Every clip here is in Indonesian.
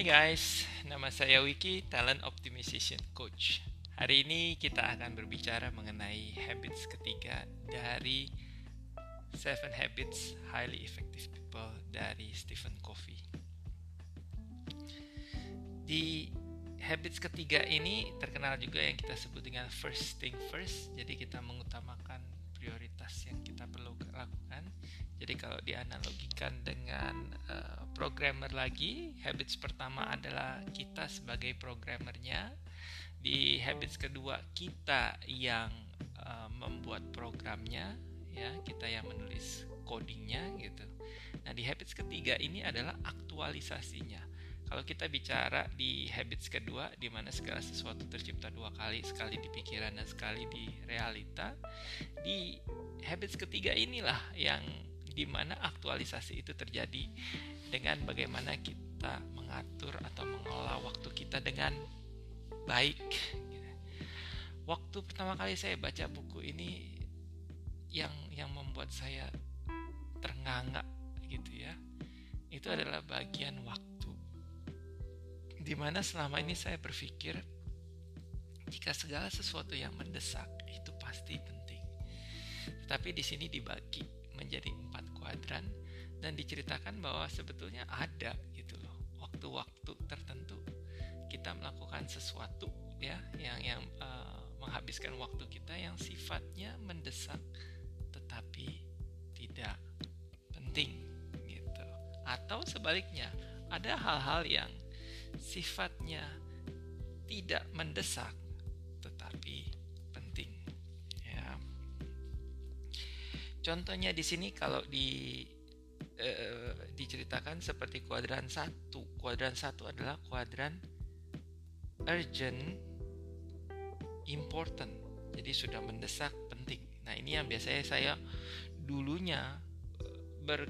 Hey guys, nama saya Wiki, Talent Optimization Coach. Hari ini kita akan berbicara mengenai habits ketiga dari Seven Habits Highly Effective People dari Stephen Covey. Di habits ketiga ini terkenal juga yang kita sebut dengan first thing first. Jadi kita mengutamakan prioritas yang kita. Jadi kalau dianalogikan dengan uh, programmer lagi, habits pertama adalah kita sebagai programmernya. Di habits kedua kita yang uh, membuat programnya, ya kita yang menulis codingnya gitu. Nah di habits ketiga ini adalah aktualisasinya. Kalau kita bicara di habits kedua, di mana segala sesuatu tercipta dua kali, sekali di pikiran dan sekali di realita, di habits ketiga inilah yang di mana aktualisasi itu terjadi dengan bagaimana kita mengatur atau mengelola waktu kita dengan baik. Waktu pertama kali saya baca buku ini yang yang membuat saya ternganga gitu ya, itu adalah bagian waktu di mana selama ini saya berpikir jika segala sesuatu yang mendesak itu pasti penting. Tetapi di sini dibagi menjadi empat kuadran dan diceritakan bahwa sebetulnya ada gitu loh waktu-waktu tertentu kita melakukan sesuatu ya yang yang uh, menghabiskan waktu kita yang sifatnya mendesak tetapi tidak penting gitu. Atau sebaliknya ada hal-hal yang sifatnya tidak mendesak tetapi contohnya di sini kalau di eh, diceritakan seperti kuadran satu. Kuadran satu adalah kuadran urgent important. Jadi sudah mendesak penting. Nah ini yang biasanya saya dulunya ber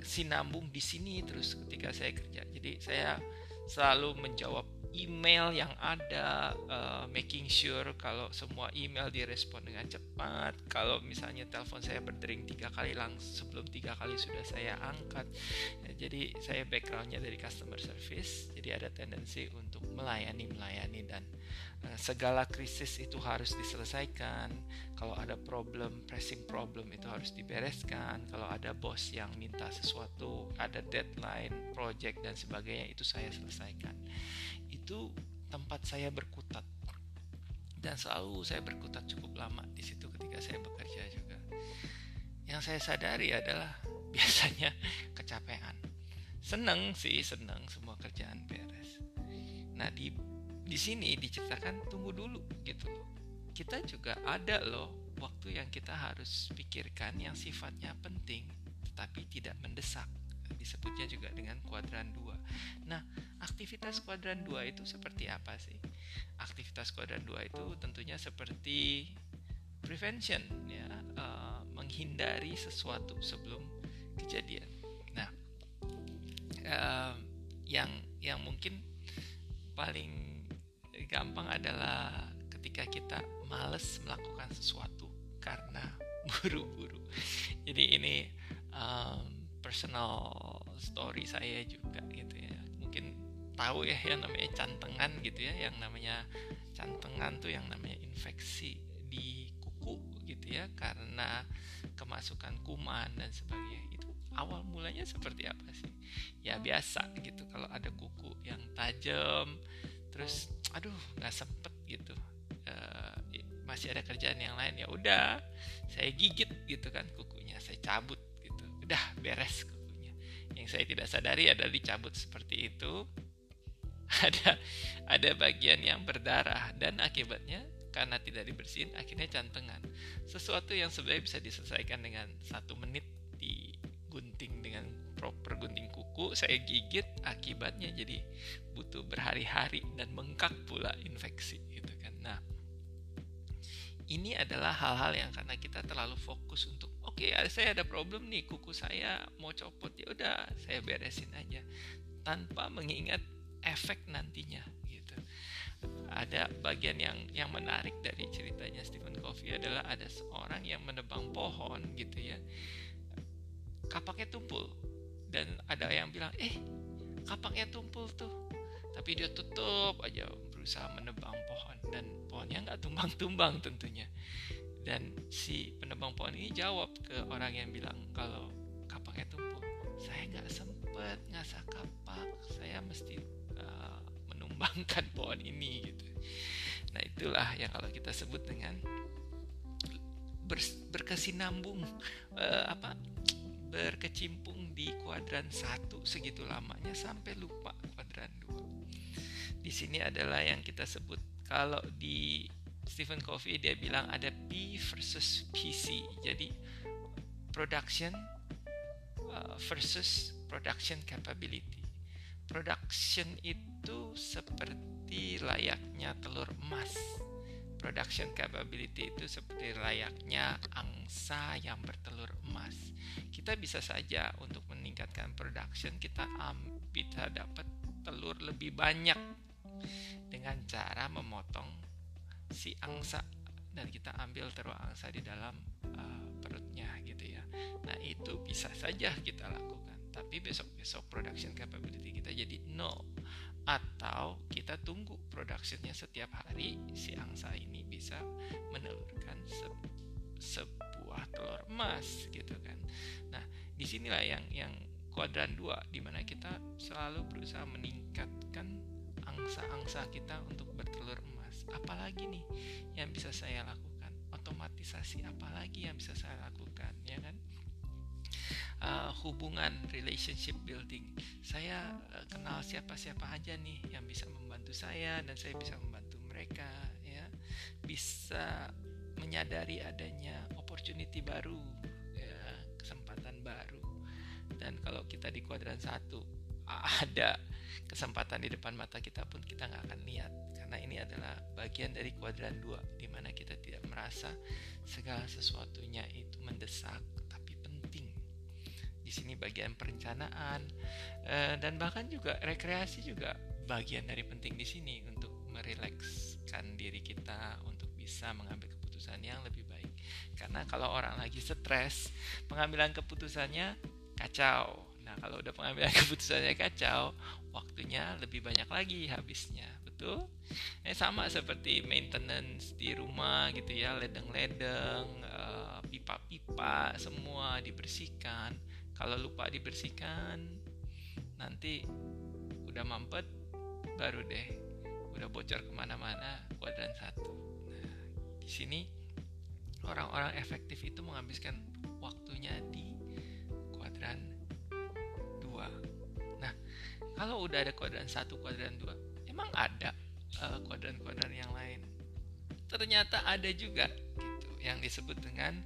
sinambung di sini terus ketika saya kerja. Jadi saya selalu menjawab email yang ada, uh, making sure kalau semua email direspon dengan cepat. Kalau misalnya telepon saya berdering tiga kali langsung sebelum tiga kali sudah saya angkat. Ya, jadi saya backgroundnya dari customer service, jadi ada tendensi untuk melayani melayani dan uh, segala krisis itu harus diselesaikan. Kalau ada problem, pressing problem itu harus dibereskan. Kalau ada bos yang minta sesuatu, ada deadline, project dan sebagainya itu saya selesaikan itu tempat saya berkutat dan selalu saya berkutat cukup lama di situ ketika saya bekerja juga. Yang saya sadari adalah biasanya kecapean. Seneng sih, seneng semua kerjaan beres. Nah di di sini diceritakan tunggu dulu gitu loh. Kita juga ada loh waktu yang kita harus pikirkan yang sifatnya penting tetapi tidak mendesak disebutnya juga dengan kuadran 2. Nah, aktivitas kuadran 2 itu seperti apa sih? Aktivitas kuadran 2 itu tentunya seperti prevention ya, uh, menghindari sesuatu sebelum kejadian. Nah, uh, yang yang mungkin paling gampang adalah ketika kita males melakukan sesuatu karena buru-buru. Jadi ini um, personal story saya juga gitu ya. Mungkin tahu ya yang namanya cantengan gitu ya yang namanya cantengan tuh yang namanya infeksi di kuku gitu ya karena kemasukan kuman dan sebagainya. Itu awal mulanya seperti apa sih? Ya biasa gitu kalau ada kuku yang tajam terus aduh nggak sempet gitu. Uh, masih ada kerjaan yang lain ya udah saya gigit gitu kan kukunya saya cabut udah beres kukunya. Yang saya tidak sadari adalah dicabut seperti itu. Ada ada bagian yang berdarah dan akibatnya karena tidak dibersihin akhirnya cantengan. Sesuatu yang sebenarnya bisa diselesaikan dengan satu menit digunting dengan proper gunting kuku, saya gigit akibatnya jadi butuh berhari-hari dan bengkak pula infeksi gitu ini adalah hal-hal yang karena kita terlalu fokus untuk oke okay, saya ada problem nih kuku saya mau copot. Ya udah saya beresin aja. Tanpa mengingat efek nantinya gitu. Ada bagian yang yang menarik dari ceritanya Stephen Covey adalah ada seorang yang menebang pohon gitu ya. Kapaknya tumpul. Dan ada yang bilang eh kapaknya tumpul tuh. Tapi dia tutup aja berusaha menebang pohon. Dan pohonnya nggak tumbang-tumbang tentunya. Dan si penebang pohon ini jawab ke orang yang bilang kalau kapaknya tumpul saya nggak sempet ngasah kapak. Saya mesti uh, menumbangkan pohon ini gitu. Nah itulah yang kalau kita sebut dengan berkesinambung uh, apa? Berkecimpung di kuadran satu segitu lamanya sampai lupa. Di sini adalah yang kita sebut kalau di Stephen Covey dia bilang ada P versus PC. Jadi production uh, versus production capability. Production itu seperti layaknya telur emas production capability itu seperti layaknya angsa yang bertelur emas. Kita bisa saja untuk meningkatkan production kita bisa dapat telur lebih banyak dengan cara memotong si angsa dan kita ambil telur angsa di dalam uh, perutnya gitu ya. Nah, itu bisa saja kita lakukan. Tapi besok-besok production capability kita jadi nol atau kita tunggu productionnya setiap hari si angsa ini bisa menelurkan se sebuah telur emas gitu kan nah di sinilah yang yang kuadran dua di mana kita selalu berusaha meningkatkan angsa-angsa kita untuk bertelur emas apalagi nih yang bisa saya lakukan otomatisasi apalagi yang bisa saya lakukan ya kan uh, hubungan relationship building. Saya uh, kenal siapa-siapa aja nih yang bisa membantu saya dan saya bisa membantu mereka ya. Bisa menyadari adanya opportunity baru ya, kesempatan baru. Dan kalau kita di kuadran satu ada kesempatan di depan mata kita pun kita nggak akan lihat karena ini adalah bagian dari kuadran dua di mana kita tidak merasa segala sesuatunya itu mendesak di sini bagian perencanaan uh, dan bahkan juga rekreasi juga bagian dari penting di sini untuk merilekskan diri kita untuk bisa mengambil keputusan yang lebih baik. Karena kalau orang lagi stres, pengambilan keputusannya kacau. Nah, kalau udah pengambilan keputusannya kacau, waktunya lebih banyak lagi habisnya. Betul? Eh sama seperti maintenance di rumah gitu ya, ledeng-ledeng, eh, pipa-pipa semua dibersihkan kalau lupa dibersihkan nanti udah mampet baru deh udah bocor ke mana-mana kuadran satu nah di sini orang-orang efektif itu menghabiskan waktunya di kuadran kalau udah ada kuadran satu kuadran dua emang ada uh, kuadran-kuadran yang lain ternyata ada juga gitu yang disebut dengan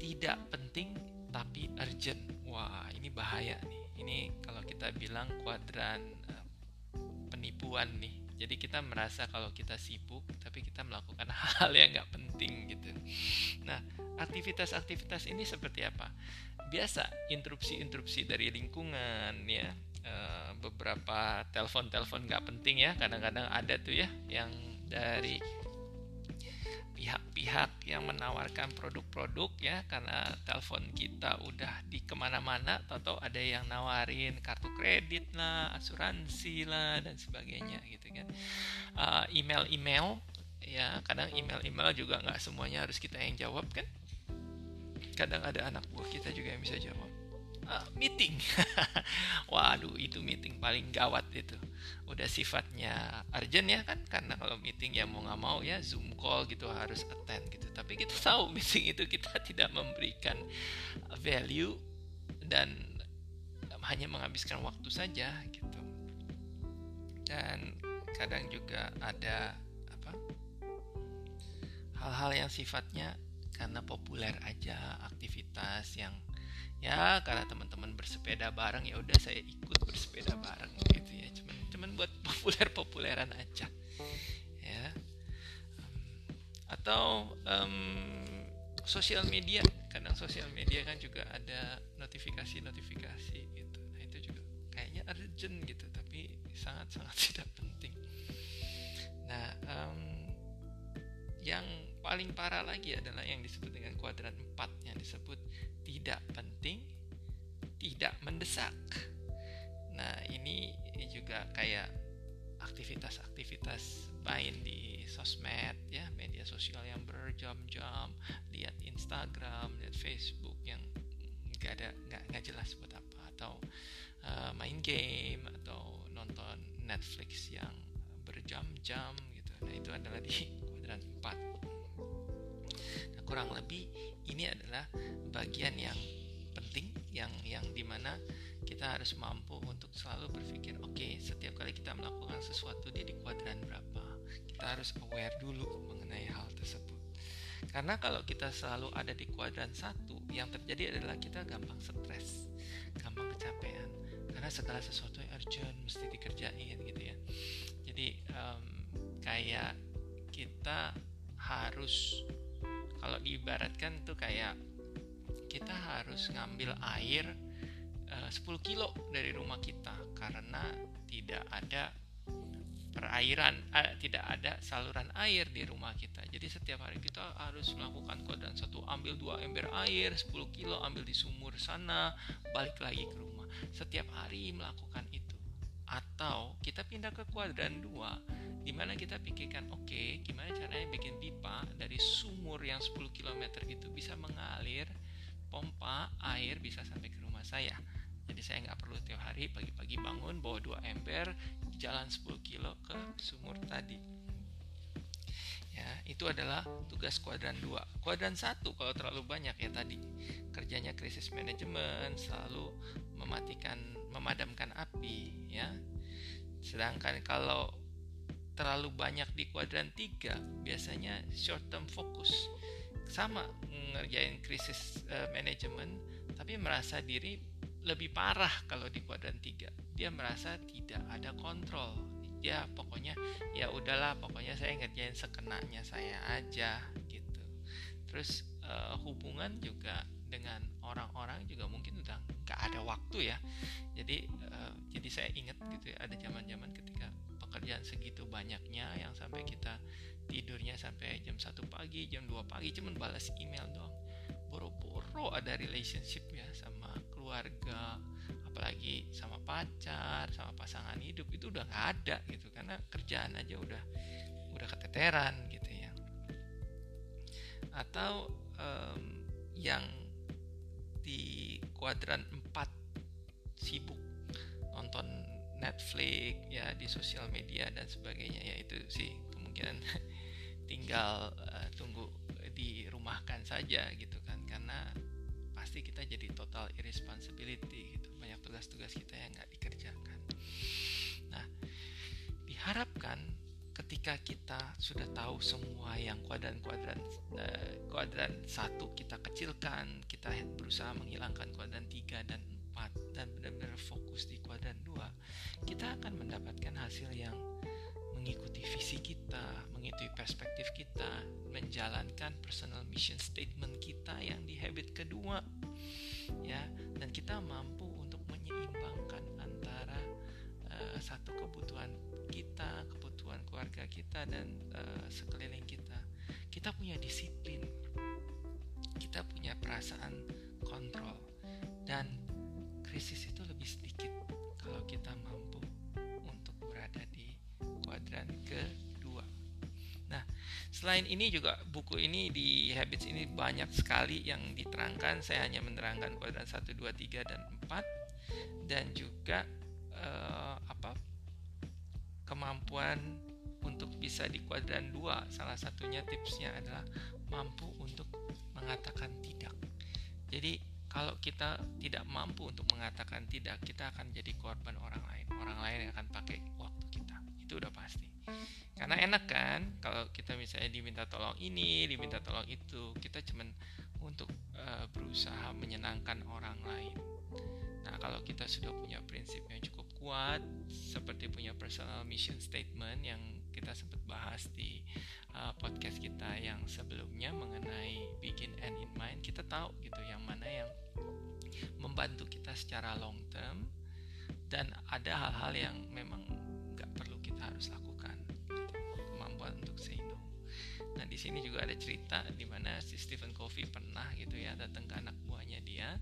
tidak penting tapi urgent. Wah, ini bahaya nih. Ini kalau kita bilang kuadran uh, penipuan nih. Jadi kita merasa kalau kita sibuk, tapi kita melakukan hal yang nggak penting gitu. Nah, aktivitas-aktivitas ini seperti apa? Biasa interupsi-interupsi dari lingkungan ya. Uh, beberapa telepon-telepon nggak penting ya. Kadang-kadang ada tuh ya yang dari pihak-pihak yang menawarkan produk-produk ya. Karena telepon kita udah di ke mana-mana atau ada yang nawarin kartu kredit lah asuransi lah dan sebagainya gitu kan. Uh, email-email ya kadang email-email juga nggak semuanya harus kita yang jawab kan. Kadang ada anak buah kita juga yang bisa jawab uh, meeting. Waduh, itu meeting paling gawat itu. Udah sifatnya urgent ya kan, karena kalau meeting ya mau nggak mau ya zoom call gitu harus attend gitu. Tapi kita tahu meeting itu kita tidak memberikan value dan hanya menghabiskan waktu saja gitu. Dan kadang juga ada apa hal-hal yang sifatnya karena populer aja aktivitas yang ya karena teman-teman bersepeda bareng ya udah saya ikut bersepeda bareng gitu ya. Cuman cuman buat populer populeran aja ya. Atau um, sosial media. Kadang sosial media kan juga ada notifikasi notifikasi gitu. Nah itu juga kayaknya urgent gitu tapi sangat sangat tidak penting. Nah um, yang paling parah lagi adalah yang disebut dengan kuadran 4 yang disebut tidak penting, tidak mendesak. nah ini juga kayak aktivitas-aktivitas main di sosmed ya media sosial yang berjam-jam lihat Instagram lihat Facebook yang nggak ada nggak nggak jelas buat apa atau uh, main game atau nonton Netflix yang berjam-jam gitu nah itu adalah di kuadran 4 nah kurang lebih ini adalah bagian yang penting yang yang di mana kita harus mampu untuk selalu berpikir oke okay, setiap kali kita melakukan sesuatu dia di kuadran berapa? Kita harus aware dulu mengenai hal tersebut. Karena kalau kita selalu ada di kuadran satu yang terjadi adalah kita gampang stres gampang kecapean. Karena segala sesuatu yang urgent mesti dikerjain gitu ya. Jadi um, kayak kita harus kalau diibaratkan tuh kayak kita harus ngambil air eh, uh, 10 kilo dari rumah kita karena tidak ada perairan uh, tidak ada saluran air di rumah kita. Jadi setiap hari kita harus melakukan kuadran satu ambil dua ember air 10 kilo ambil di sumur sana balik lagi ke rumah. Setiap hari melakukan itu atau kita pindah ke kuadran dua di mana kita pikirkan oke okay, gimana caranya bikin pipa dari sumur yang 10 km gitu bisa mengalir pompa air bisa sampai ke rumah saya. Jadi saya nggak perlu tiap hari pagi-pagi bangun bawa dua ember jalan 10 kilo ke sumur tadi ya itu adalah tugas kuadran 2 kuadran 1 kalau terlalu banyak ya tadi kerjanya krisis manajemen selalu mematikan memadamkan api ya. Sedangkan kalau terlalu banyak di kuadran 3 biasanya short term fokus. Sama ngerjain krisis uh, manajemen tapi merasa diri lebih parah kalau di kuadran 3 dia merasa tidak ada kontrol dia pokoknya ya udahlah pokoknya saya ngerjain sekenanya saya aja gitu. Terus uh, hubungan juga dengan orang-orang juga mungkin udah nggak ada waktu ya. Jadi uh, jadi saya ingat gitu ya ada zaman-zaman ketika pekerjaan segitu banyaknya yang sampai kita tidurnya sampai jam 1 pagi jam 2 pagi cuman balas email doang. Boro-boro ada relationship ya sama keluarga apalagi sama pacar sama pasangan hidup itu udah nggak ada gitu. Karena kerjaan aja udah udah keteteran gitu ya. Atau um, yang di kuadran 4 sibuk nonton Netflix ya di sosial media dan sebagainya ya itu sih kemungkinan tinggal uh, tunggu dirumahkan saja gitu kan. Karena pasti kita jadi total irresponsibility gitu banyak tugas-tugas kita yang nggak dikerjakan. Nah diharapkan ketika kita sudah tahu semua yang kuadran-kuadran uh, kuadran satu kita kecilkan kita berusaha menghilangkan kuadran tiga dan empat dan benar-benar fokus di kuadran dua kita akan mendapatkan hasil yang mengikuti visi kita, mengikuti perspektif kita, menjalankan personal mission statement kita yang di habit kedua, ya, dan kita mampu menyeimbangkan antara uh, satu kebutuhan kita, kebutuhan keluarga kita dan uh, sekeliling kita. Kita punya disiplin, kita punya perasaan kontrol, dan krisis itu lebih sedikit kalau kita mampu untuk berada di kuadran kedua. Nah, selain ini juga buku ini di Habits ini banyak sekali yang diterangkan. Saya hanya menerangkan kuadran 1, 2, 3 dan 4 dan juga uh, apa kemampuan untuk bisa di kuadran 2 salah satunya tipsnya adalah mampu untuk mengatakan tidak. Jadi kalau kita tidak mampu untuk mengatakan tidak, kita akan jadi korban orang lain. Orang lain yang akan pakai waktu kita itu udah pasti karena enak kan kalau kita misalnya diminta tolong ini diminta tolong itu kita cuman untuk uh, berusaha menyenangkan orang lain kalau kita sudah punya prinsip yang cukup kuat seperti punya personal mission statement yang kita sempat bahas di uh, podcast kita yang sebelumnya mengenai begin and in mind. Kita tahu gitu yang mana yang membantu kita secara long term dan ada hal-hal yang memang harus lakukan kemampuan untuk say no. Nah di sini juga ada cerita di mana si Stephen Covey pernah gitu ya datang ke anak buahnya dia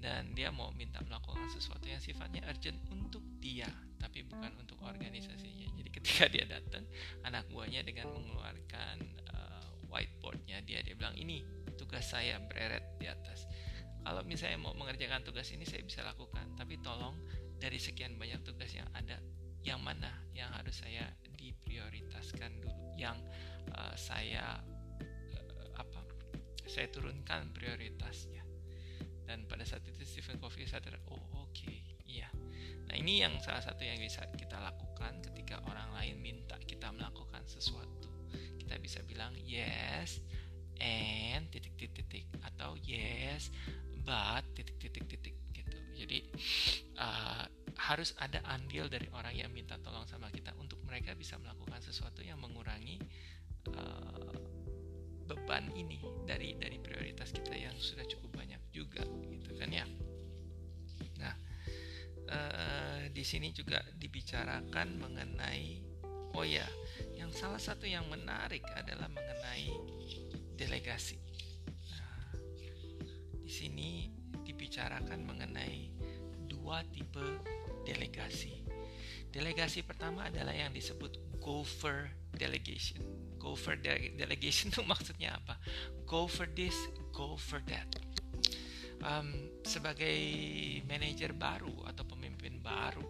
dan dia mau minta melakukan sesuatu yang sifatnya urgent untuk dia tapi bukan untuk organisasinya. Jadi ketika dia datang anak buahnya dengan mengeluarkan uh, whiteboardnya dia dia bilang ini tugas saya bereret di atas. Kalau misalnya mau mengerjakan tugas ini saya bisa lakukan. Tapi tolong dari sekian banyak tugas yang ada yang mana yang harus saya diprioritaskan dulu yang uh, saya uh, apa saya turunkan prioritasnya dan pada saat itu Stephen Covey sadar oh oke okay, iya. Nah ini yang salah satu yang bisa kita lakukan ketika orang lain minta kita melakukan sesuatu. Kita bisa bilang yes and titik titik titik atau yes but titik titik titik gitu. Jadi uh, harus ada andil dari orang yang minta tolong sama kita untuk mereka bisa melakukan sesuatu yang mengurangi uh, beban ini dari dari prioritas kita yang sudah cukup di sini juga dibicarakan mengenai oh ya yang salah satu yang menarik adalah mengenai delegasi. Nah, di sini dibicarakan mengenai dua tipe delegasi. Delegasi pertama adalah yang disebut gopher delegation. Gopher de delegation itu maksudnya apa? Go for this go for that. Um, sebagai manajer baru atau pemimpin baru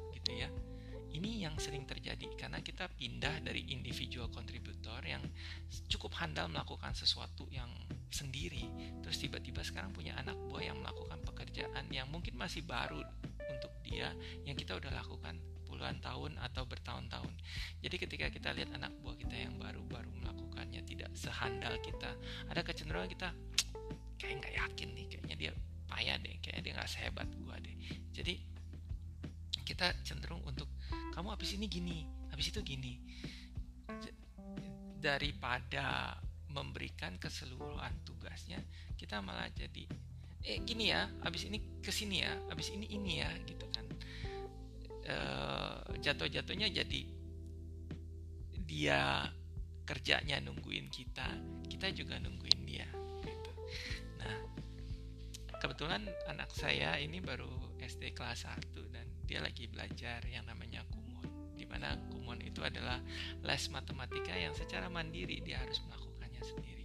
ini yang sering terjadi karena kita pindah dari individual contributor yang cukup handal melakukan sesuatu yang sendiri. Terus tiba-tiba sekarang punya anak buah yang melakukan pekerjaan yang mungkin masih baru untuk dia yang kita udah lakukan puluhan tahun atau bertahun-tahun. Jadi ketika kita lihat anak buah kita yang baru-baru melakukannya tidak sehandal kita ada kecenderungan kita kayak nggak yakin nih kayaknya dia payah deh kayaknya dia nggak sehebat gua deh. Jadi kita cenderung untuk kamu habis ini gini habis itu gini. Daripada memberikan keseluruhan tugasnya kita malah jadi eh gini ya habis ini ke sini ya habis ini ini ya gitu kan. E, jatuh-jatuhnya jadi dia kerjanya nungguin kita kita juga nungguin dia gitu. Nah kebetulan anak saya ini baru SD kelas 1 dan dia lagi belajar yang namanya kumon di mana kumon itu adalah les matematika yang secara mandiri dia harus melakukannya sendiri.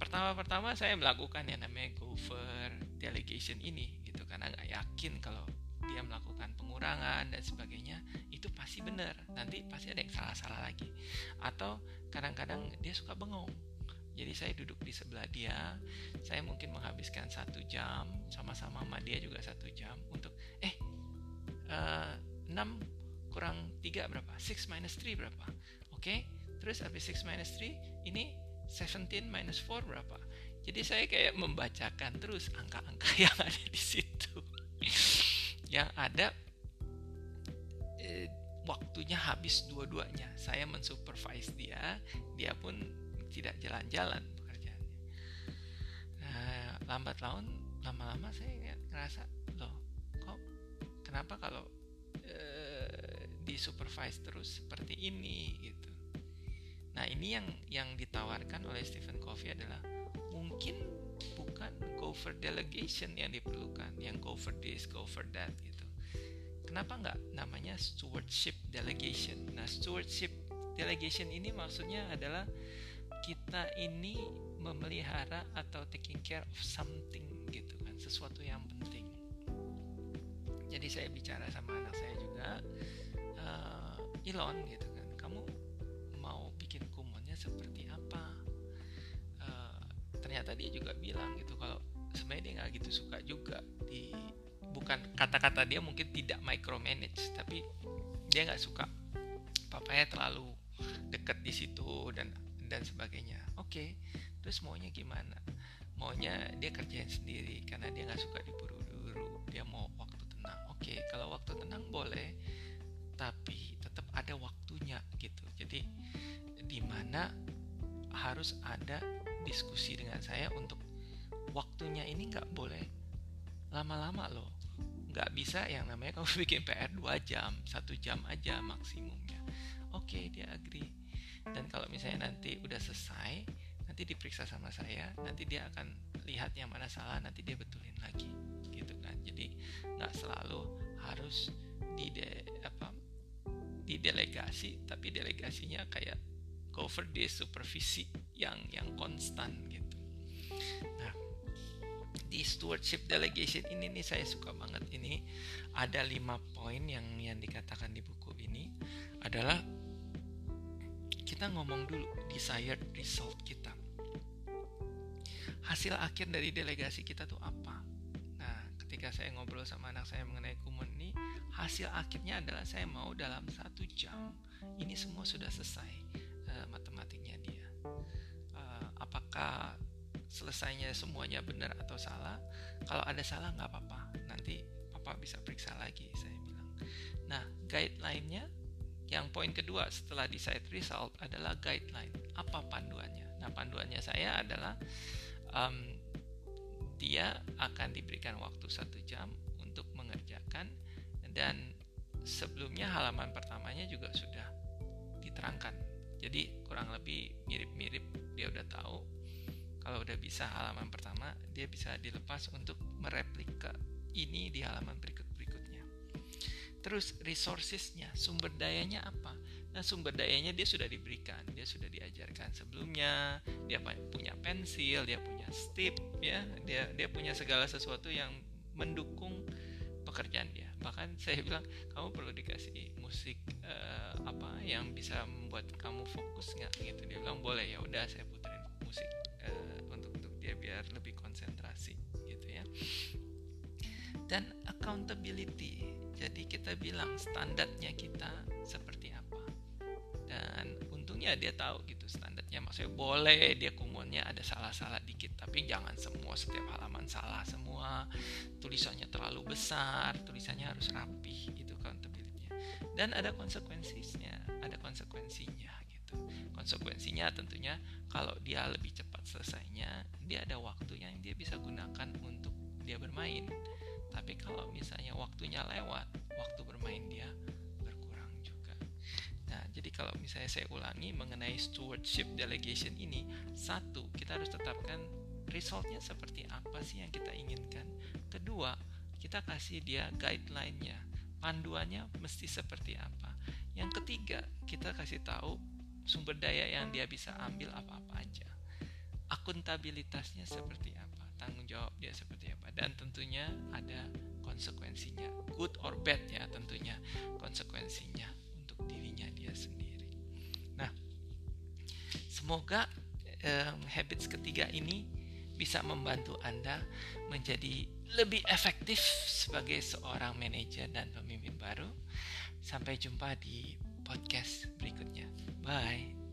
Pertama-pertama saya melakukan yang namanya cover delegation ini gitu karena nggak yakin kalau dia melakukan pengurangan dan sebagainya itu pasti benar. Nanti pasti ada yang salah-salah lagi. Atau kadang-kadang dia suka bengong. Jadi saya duduk di sebelah dia saya mungkin menghabiskan satu jam sama-sama sama dia juga satu jam untuk eh uh, eh, 6 kurang 3 berapa 6 minus 3 berapa oke okay? terus habis 6 minus 3 ini 17 minus 4 berapa jadi saya kayak membacakan terus angka-angka yang ada di situ yang ada eh, waktunya habis dua-duanya saya mensupervise dia dia pun tidak jalan-jalan pekerjaannya. Nah, lambat laun lama-lama saya ngerasa kenapa kalau di supervise terus seperti ini gitu. Nah ini yang yang ditawarkan oleh Stephen Covey adalah mungkin bukan for delegation yang diperlukan, yang for this, for that gitu. Kenapa nggak namanya stewardship delegation? Nah stewardship delegation ini maksudnya adalah kita ini memelihara atau taking care of something gitu kan sesuatu yang penting jadi saya bicara sama anak saya juga uh, Elon gitu kan kamu mau bikin kumonnya seperti apa? Uh, ternyata dia juga bilang gitu kalau sebenarnya dia nggak gitu suka juga di bukan kata-kata dia mungkin tidak micromanage tapi dia nggak suka. Papanya terlalu dekat di situ dan dan sebagainya. Oke okay. terus maunya gimana? Maunya dia kerjain sendiri karena dia nggak suka diburu-buru dia mau oke kalau waktu tenang boleh tapi tetap ada waktunya gitu. Jadi di mana harus ada diskusi dengan saya untuk waktunya ini nggak boleh lama-lama loh. Nggak bisa yang namanya kamu bikin PR 2 jam satu jam aja maksimumnya. Oke okay, dia agree. Dan kalau misalnya nanti udah selesai nanti diperiksa sama saya nanti dia akan lihat yang mana salah nanti dia betulin lagi jadi nggak selalu harus di de, apa di delegasi tapi delegasinya kayak cover di supervisi yang yang konstan gitu. Nah di stewardship delegation ini nih saya suka banget. Ini ada lima poin yang yang dikatakan di buku ini adalah kita ngomong dulu desired result kita. Hasil akhir dari delegasi kita tuh apa ketika saya ngobrol sama anak saya mengenai kumun ini hasil akhirnya adalah saya mau dalam satu jam ini semua sudah selesai uh, matematiknya dia uh, apakah selesainya semuanya benar atau salah kalau ada salah nggak apa-apa nanti papa bisa periksa lagi saya bilang nah guideline-nya yang poin kedua setelah decide result adalah guideline. Apa panduannya? Nah, panduannya saya adalah um, dia akan diberikan waktu satu jam untuk mengerjakan dan sebelumnya halaman pertamanya juga sudah diterangkan. Jadi kurang lebih mirip-mirip dia udah tahu. Kalau udah bisa halaman pertama, dia bisa dilepas untuk mereplika ini di halaman berikut Terus resourcesnya, sumber dayanya apa? Nah sumber dayanya dia sudah diberikan, dia sudah diajarkan sebelumnya, dia punya pensil, dia punya stip, ya, dia dia punya segala sesuatu yang mendukung pekerjaan dia. Bahkan saya bilang kamu perlu dikasih musik uh, apa yang bisa membuat kamu fokus nggak gitu. Dia bilang boleh ya udah saya puterin musik uh, untuk untuk dia biar lebih konsentrasi gitu ya. Dan accountability jadi kita bilang standarnya kita seperti untungnya dia tahu gitu standarnya. Maksudnya boleh dia kumonnya ada salah-salah dikit, tapi jangan semua setiap halaman salah semua. Tulisannya terlalu besar, tulisannya harus rapi gitu accountability Dan ada konsekuensinya, ada konsekuensinya gitu. Konsekuensinya tentunya kalau dia lebih cepat selesainya, dia ada waktu yang dia bisa gunakan untuk dia bermain tapi kalau misalnya waktunya lewat, waktu bermain dia jadi kalau misalnya saya ulangi mengenai stewardship delegation ini, satu, kita harus tetapkan resultnya seperti apa sih yang kita inginkan. Kedua, kita kasih dia guideline-nya, panduannya mesti seperti apa. Yang ketiga, kita kasih tahu sumber daya yang dia bisa ambil apa-apa aja. Akuntabilitasnya seperti apa tanggung jawab dia seperti apa dan tentunya ada konsekuensinya good or bad ya tentunya konsekuensinya untuk dirinya dia sendiri nah semoga um, habits ketiga ini bisa membantu Anda menjadi lebih efektif sebagai seorang manajer dan pemimpin baru. Sampai jumpa di podcast berikutnya. Bye.